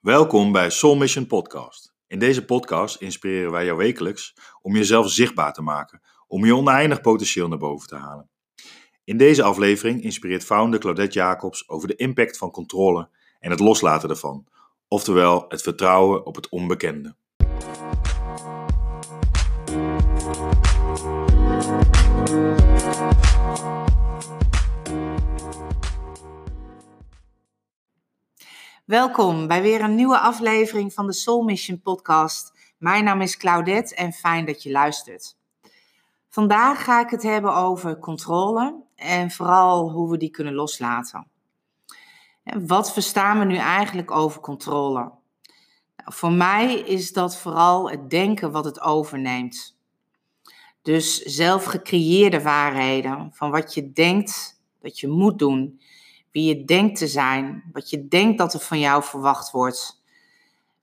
Welkom bij Soul Mission Podcast. In deze podcast inspireren wij jou wekelijks om jezelf zichtbaar te maken, om je oneindig potentieel naar boven te halen. In deze aflevering inspireert founder Claudette Jacobs over de impact van controle en het loslaten daarvan, oftewel het vertrouwen op het onbekende. Welkom bij weer een nieuwe aflevering van de Soul Mission podcast. Mijn naam is Claudette en fijn dat je luistert. Vandaag ga ik het hebben over controle en vooral hoe we die kunnen loslaten. Wat verstaan we nu eigenlijk over controle? Nou, voor mij is dat vooral het denken wat het overneemt. Dus zelf gecreëerde waarheden van wat je denkt dat je moet doen wie je denkt te zijn, wat je denkt dat er van jou verwacht wordt.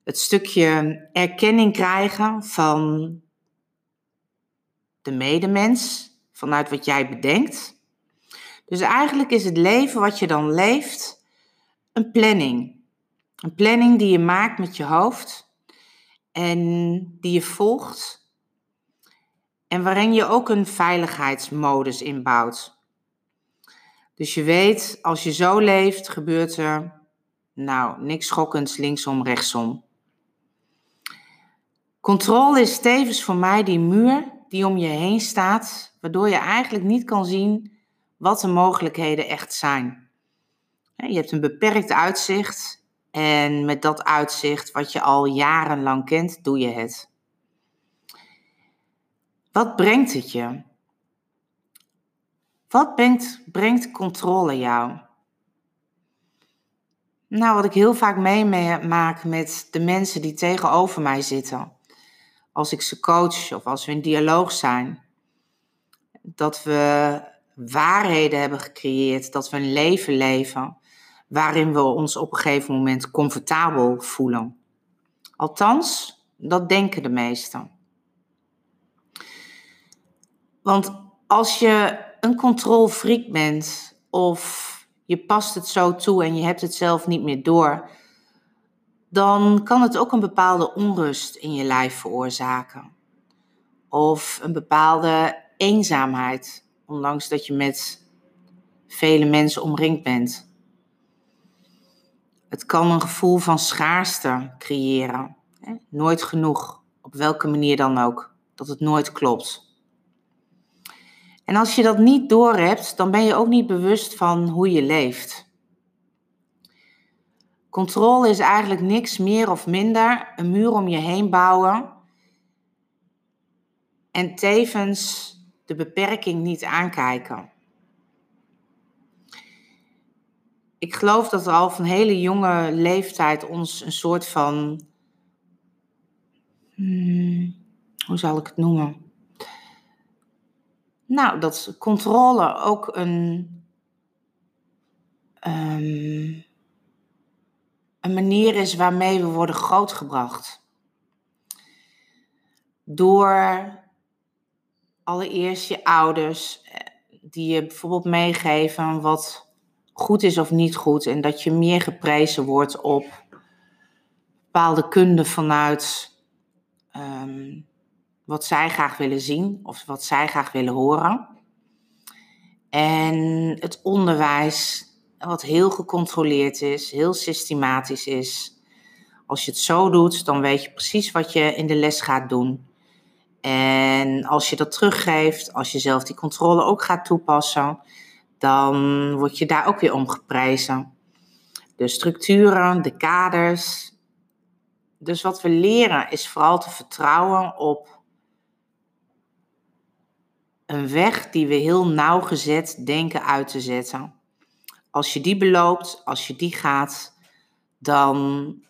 Het stukje erkenning krijgen van de medemens, vanuit wat jij bedenkt. Dus eigenlijk is het leven wat je dan leeft een planning. Een planning die je maakt met je hoofd en die je volgt. En waarin je ook een veiligheidsmodus inbouwt. Dus je weet, als je zo leeft, gebeurt er, nou, niks schokkends linksom, rechtsom. Controle is tevens voor mij die muur die om je heen staat, waardoor je eigenlijk niet kan zien wat de mogelijkheden echt zijn. Je hebt een beperkt uitzicht en met dat uitzicht, wat je al jarenlang kent, doe je het. Wat brengt het je? Wat brengt, brengt controle jou? Nou, wat ik heel vaak meemaak met de mensen die tegenover mij zitten, als ik ze coach of als we in dialoog zijn, dat we waarheden hebben gecreëerd, dat we een leven leven waarin we ons op een gegeven moment comfortabel voelen. Althans, dat denken de meesten. Want als je een controlfreak bent of je past het zo toe en je hebt het zelf niet meer door, dan kan het ook een bepaalde onrust in je lijf veroorzaken. Of een bepaalde eenzaamheid, ondanks dat je met vele mensen omringd bent. Het kan een gevoel van schaarste creëren. Nooit genoeg, op welke manier dan ook, dat het nooit klopt. En als je dat niet doorhebt, dan ben je ook niet bewust van hoe je leeft. Controle is eigenlijk niks meer of minder een muur om je heen bouwen en tevens de beperking niet aankijken. Ik geloof dat al van hele jonge leeftijd ons een soort van. Hmm, hoe zal ik het noemen? Nou, dat controle ook een, um, een manier is waarmee we worden grootgebracht. Door allereerst je ouders, eh, die je bijvoorbeeld meegeven wat goed is of niet goed. En dat je meer geprezen wordt op bepaalde kunde vanuit um, wat zij graag willen zien of wat zij graag willen horen. En het onderwijs, wat heel gecontroleerd is, heel systematisch is. Als je het zo doet, dan weet je precies wat je in de les gaat doen. En als je dat teruggeeft, als je zelf die controle ook gaat toepassen, dan word je daar ook weer om geprezen. De structuren, de kaders. Dus wat we leren is vooral te vertrouwen op een weg die we heel nauwgezet denken uit te zetten. Als je die beloopt, als je die gaat, dan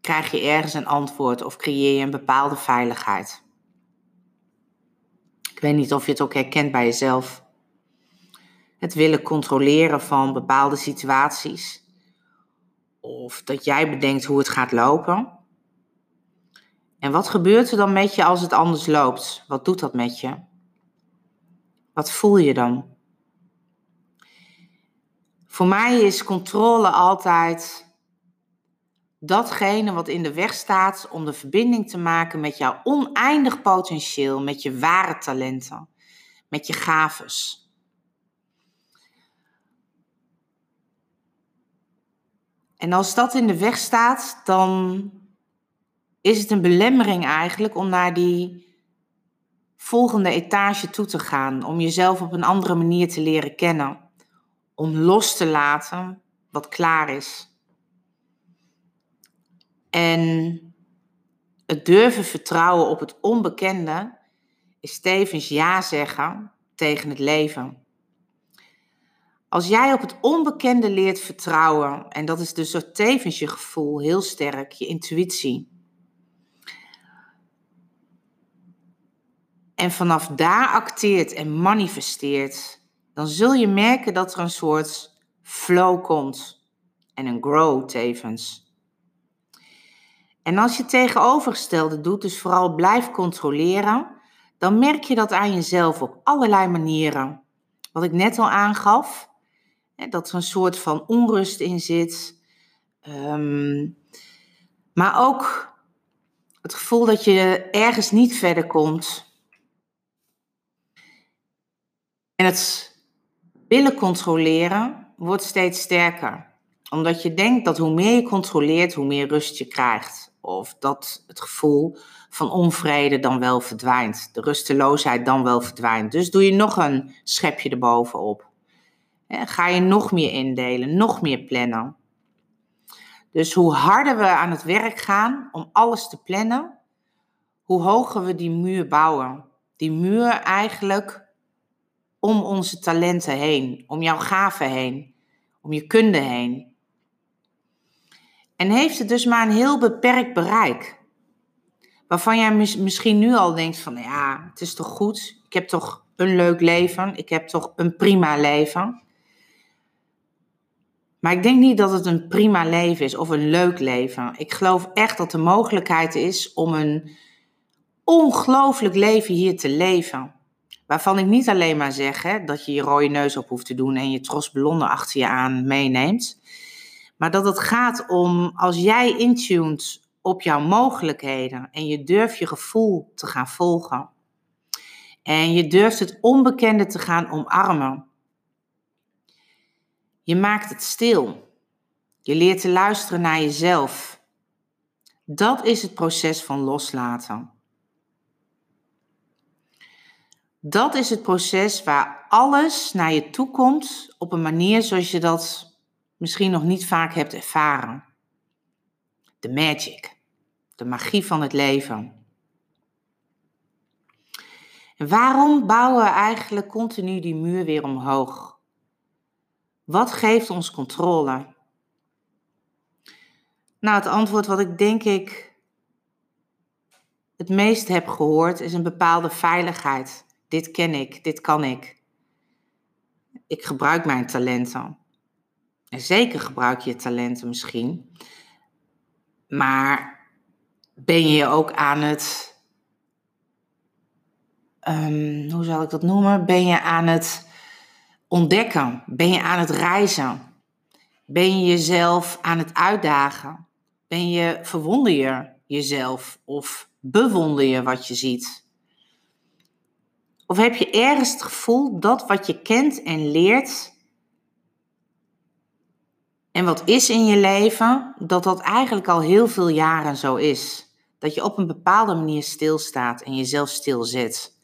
krijg je ergens een antwoord of creëer je een bepaalde veiligheid. Ik weet niet of je het ook herkent bij jezelf. Het willen controleren van bepaalde situaties. Of dat jij bedenkt hoe het gaat lopen. En wat gebeurt er dan met je als het anders loopt? Wat doet dat met je? Wat voel je dan? Voor mij is controle altijd datgene wat in de weg staat om de verbinding te maken met jouw oneindig potentieel, met je ware talenten, met je gaves. En als dat in de weg staat, dan is het een belemmering eigenlijk om naar die volgende etage toe te gaan, om jezelf op een andere manier te leren kennen, om los te laten wat klaar is. En het durven vertrouwen op het onbekende is tevens ja zeggen tegen het leven. Als jij op het onbekende leert vertrouwen, en dat is dus tevens je gevoel heel sterk, je intuïtie. En vanaf daar acteert en manifesteert, dan zul je merken dat er een soort flow komt en een grow tevens. En als je tegenovergestelde doet, dus vooral blijf controleren, dan merk je dat aan jezelf op allerlei manieren. Wat ik net al aangaf, dat er een soort van onrust in zit. Um, maar ook het gevoel dat je ergens niet verder komt. En het willen controleren wordt steeds sterker. Omdat je denkt dat hoe meer je controleert, hoe meer rust je krijgt. Of dat het gevoel van onvrede dan wel verdwijnt. De rusteloosheid dan wel verdwijnt. Dus doe je nog een schepje erbovenop. Ga je nog meer indelen, nog meer plannen. Dus hoe harder we aan het werk gaan om alles te plannen, hoe hoger we die muur bouwen. Die muur eigenlijk om onze talenten heen, om jouw gaven heen, om je kunde heen. En heeft het dus maar een heel beperkt bereik. Waarvan jij misschien nu al denkt van ja, het is toch goed, ik heb toch een leuk leven, ik heb toch een prima leven. Maar ik denk niet dat het een prima leven is of een leuk leven. Ik geloof echt dat de mogelijkheid is om een ongelooflijk leven hier te leven. Waarvan ik niet alleen maar zeg hè, dat je je rode neus op hoeft te doen en je tros ballonnen achter je aan meeneemt. Maar dat het gaat om als jij intuned op jouw mogelijkheden en je durft je gevoel te gaan volgen. En je durft het onbekende te gaan omarmen. Je maakt het stil. Je leert te luisteren naar jezelf. Dat is het proces van loslaten. Dat is het proces waar alles naar je toe komt op een manier zoals je dat misschien nog niet vaak hebt ervaren. De magic, de magie van het leven. En waarom bouwen we eigenlijk continu die muur weer omhoog? Wat geeft ons controle? Nou, het antwoord wat ik denk ik het meest heb gehoord is een bepaalde veiligheid. Dit ken ik, dit kan ik. Ik gebruik mijn talenten. En zeker gebruik je talenten misschien. Maar ben je ook aan het. Um, hoe zal ik dat noemen? Ben je aan het ontdekken? Ben je aan het reizen? Ben je jezelf aan het uitdagen? Ben je, verwonder je jezelf of bewonder je wat je ziet? Of heb je ergens het gevoel dat wat je kent en leert en wat is in je leven, dat dat eigenlijk al heel veel jaren zo is? Dat je op een bepaalde manier stilstaat en jezelf stilzet.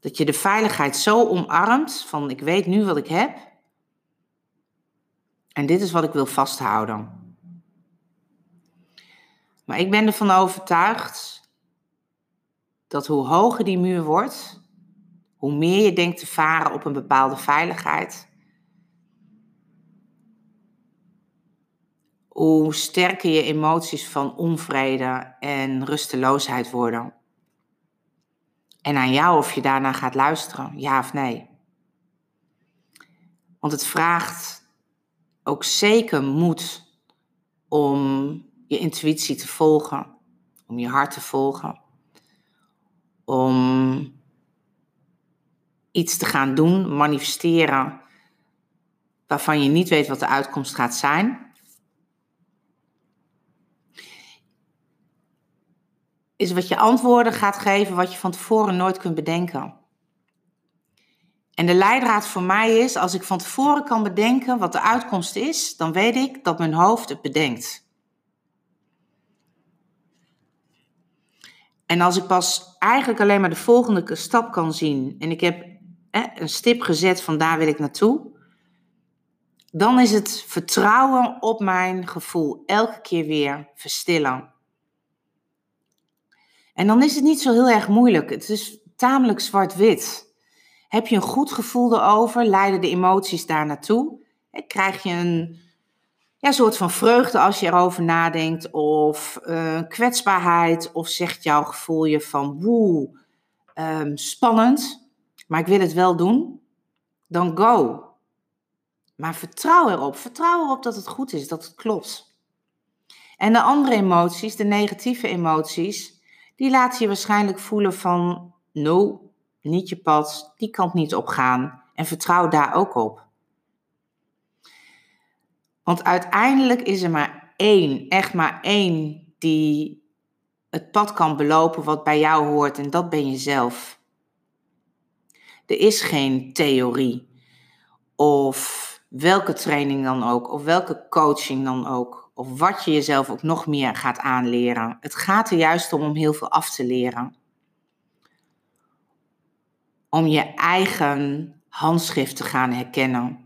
Dat je de veiligheid zo omarmt van ik weet nu wat ik heb. En dit is wat ik wil vasthouden. Maar ik ben ervan overtuigd dat hoe hoger die muur wordt, hoe meer je denkt te varen op een bepaalde veiligheid, hoe sterker je emoties van onvrede en rusteloosheid worden. En aan jou of je daarna gaat luisteren, ja of nee. Want het vraagt ook zeker moed om je intuïtie te volgen, om je hart te volgen, om iets te gaan doen, manifesteren, waarvan je niet weet wat de uitkomst gaat zijn, is wat je antwoorden gaat geven wat je van tevoren nooit kunt bedenken. En de leidraad voor mij is, als ik van tevoren kan bedenken wat de uitkomst is, dan weet ik dat mijn hoofd het bedenkt. En als ik pas eigenlijk alleen maar de volgende stap kan zien en ik heb een stip gezet van daar wil ik naartoe, dan is het vertrouwen op mijn gevoel elke keer weer verstillen. En dan is het niet zo heel erg moeilijk. Het is tamelijk zwart-wit. Heb je een goed gevoel erover? Leiden de emoties daar naartoe? Krijg je een ja, soort van vreugde als je erover nadenkt? Of uh, kwetsbaarheid? Of zegt jouw gevoel je van woe, um, spannend, maar ik wil het wel doen? Dan go. Maar vertrouw erop. Vertrouw erop dat het goed is, dat het klopt. En de andere emoties, de negatieve emoties, die laat je waarschijnlijk voelen van no, niet je pad, die kant niet op gaan. En vertrouw daar ook op. Want uiteindelijk is er maar één, echt maar één, die het pad kan belopen wat bij jou hoort. En dat ben je zelf. Er is geen theorie. Of welke training dan ook. Of welke coaching dan ook of wat je jezelf ook nog meer gaat aanleren. Het gaat er juist om om heel veel af te leren. Om je eigen handschrift te gaan herkennen.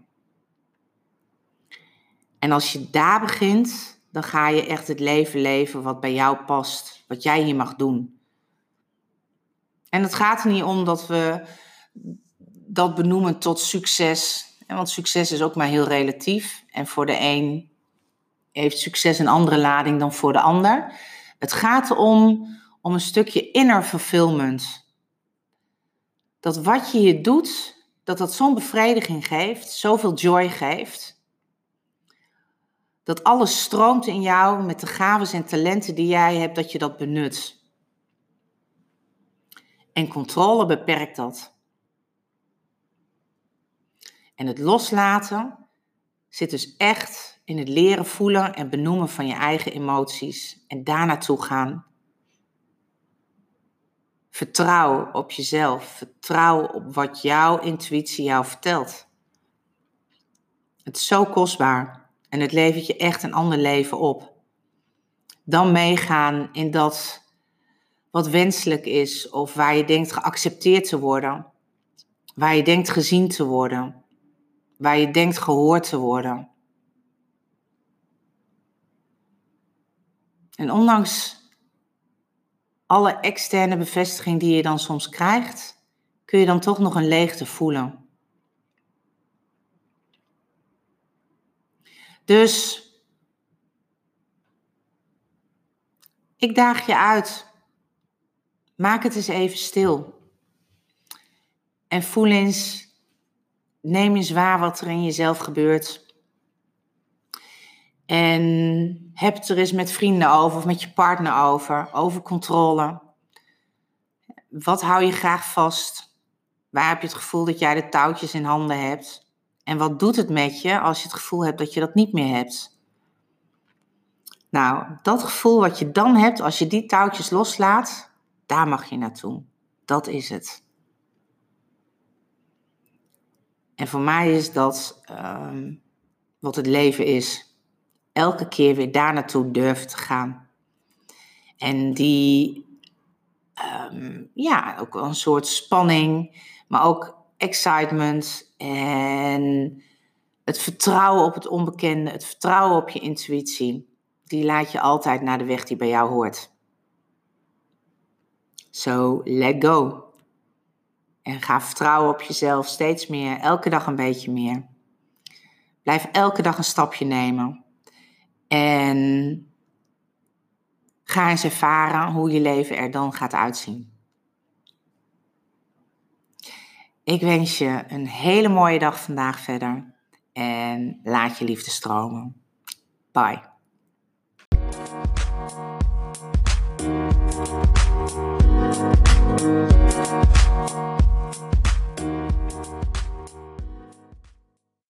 En als je daar begint, dan ga je echt het leven leven wat bij jou past, wat jij hier mag doen. En het gaat er niet om dat we dat benoemen tot succes. Want succes is ook maar heel relatief. En voor de een heeft succes een andere lading dan voor de ander. Het gaat erom om een stukje inner fulfillment. Dat wat je hier doet, dat dat zo'n bevrediging geeft, zoveel joy geeft. Dat alles stroomt in jou met de gaven en talenten die jij hebt, dat je dat benut. En controle beperkt dat. En het loslaten zit dus echt in het leren voelen en benoemen van je eigen emoties en daar naartoe gaan. Vertrouw op jezelf. Vertrouw op wat jouw intuïtie jou vertelt. Het is zo kostbaar en het levert je echt een ander leven op. Dan meegaan in dat wat wenselijk is of waar je denkt geaccepteerd te worden, waar je denkt gezien te worden, waar je denkt gehoord te worden. En ondanks alle externe bevestiging die je dan soms krijgt, kun je dan toch nog een leegte voelen. Dus ik daag je uit. Maak het eens even stil. En voel eens, neem eens waar wat er in jezelf gebeurt. En heb het er eens met vrienden over of met je partner over, over controle. Wat hou je graag vast? Waar heb je het gevoel dat jij de touwtjes in handen hebt? En wat doet het met je als je het gevoel hebt dat je dat niet meer hebt? Nou, dat gevoel wat je dan hebt als je die touwtjes loslaat, daar mag je naartoe. Dat is het. En voor mij is dat ehm, wat het leven is elke keer weer daar naartoe durft te gaan. En die, ehm, ja, ook een soort spanning, maar ook excitement en het vertrouwen op het onbekende, het vertrouwen op je intuïtie, die laat je altijd naar de weg die bij jou hoort. So let go. En ga vertrouwen op jezelf steeds meer, elke dag een beetje meer. Blijf elke dag een stapje nemen. En ga eens ervaren hoe je leven er dan gaat uitzien. Ik wens je een hele mooie dag vandaag verder en laat je liefde stromen. Bye.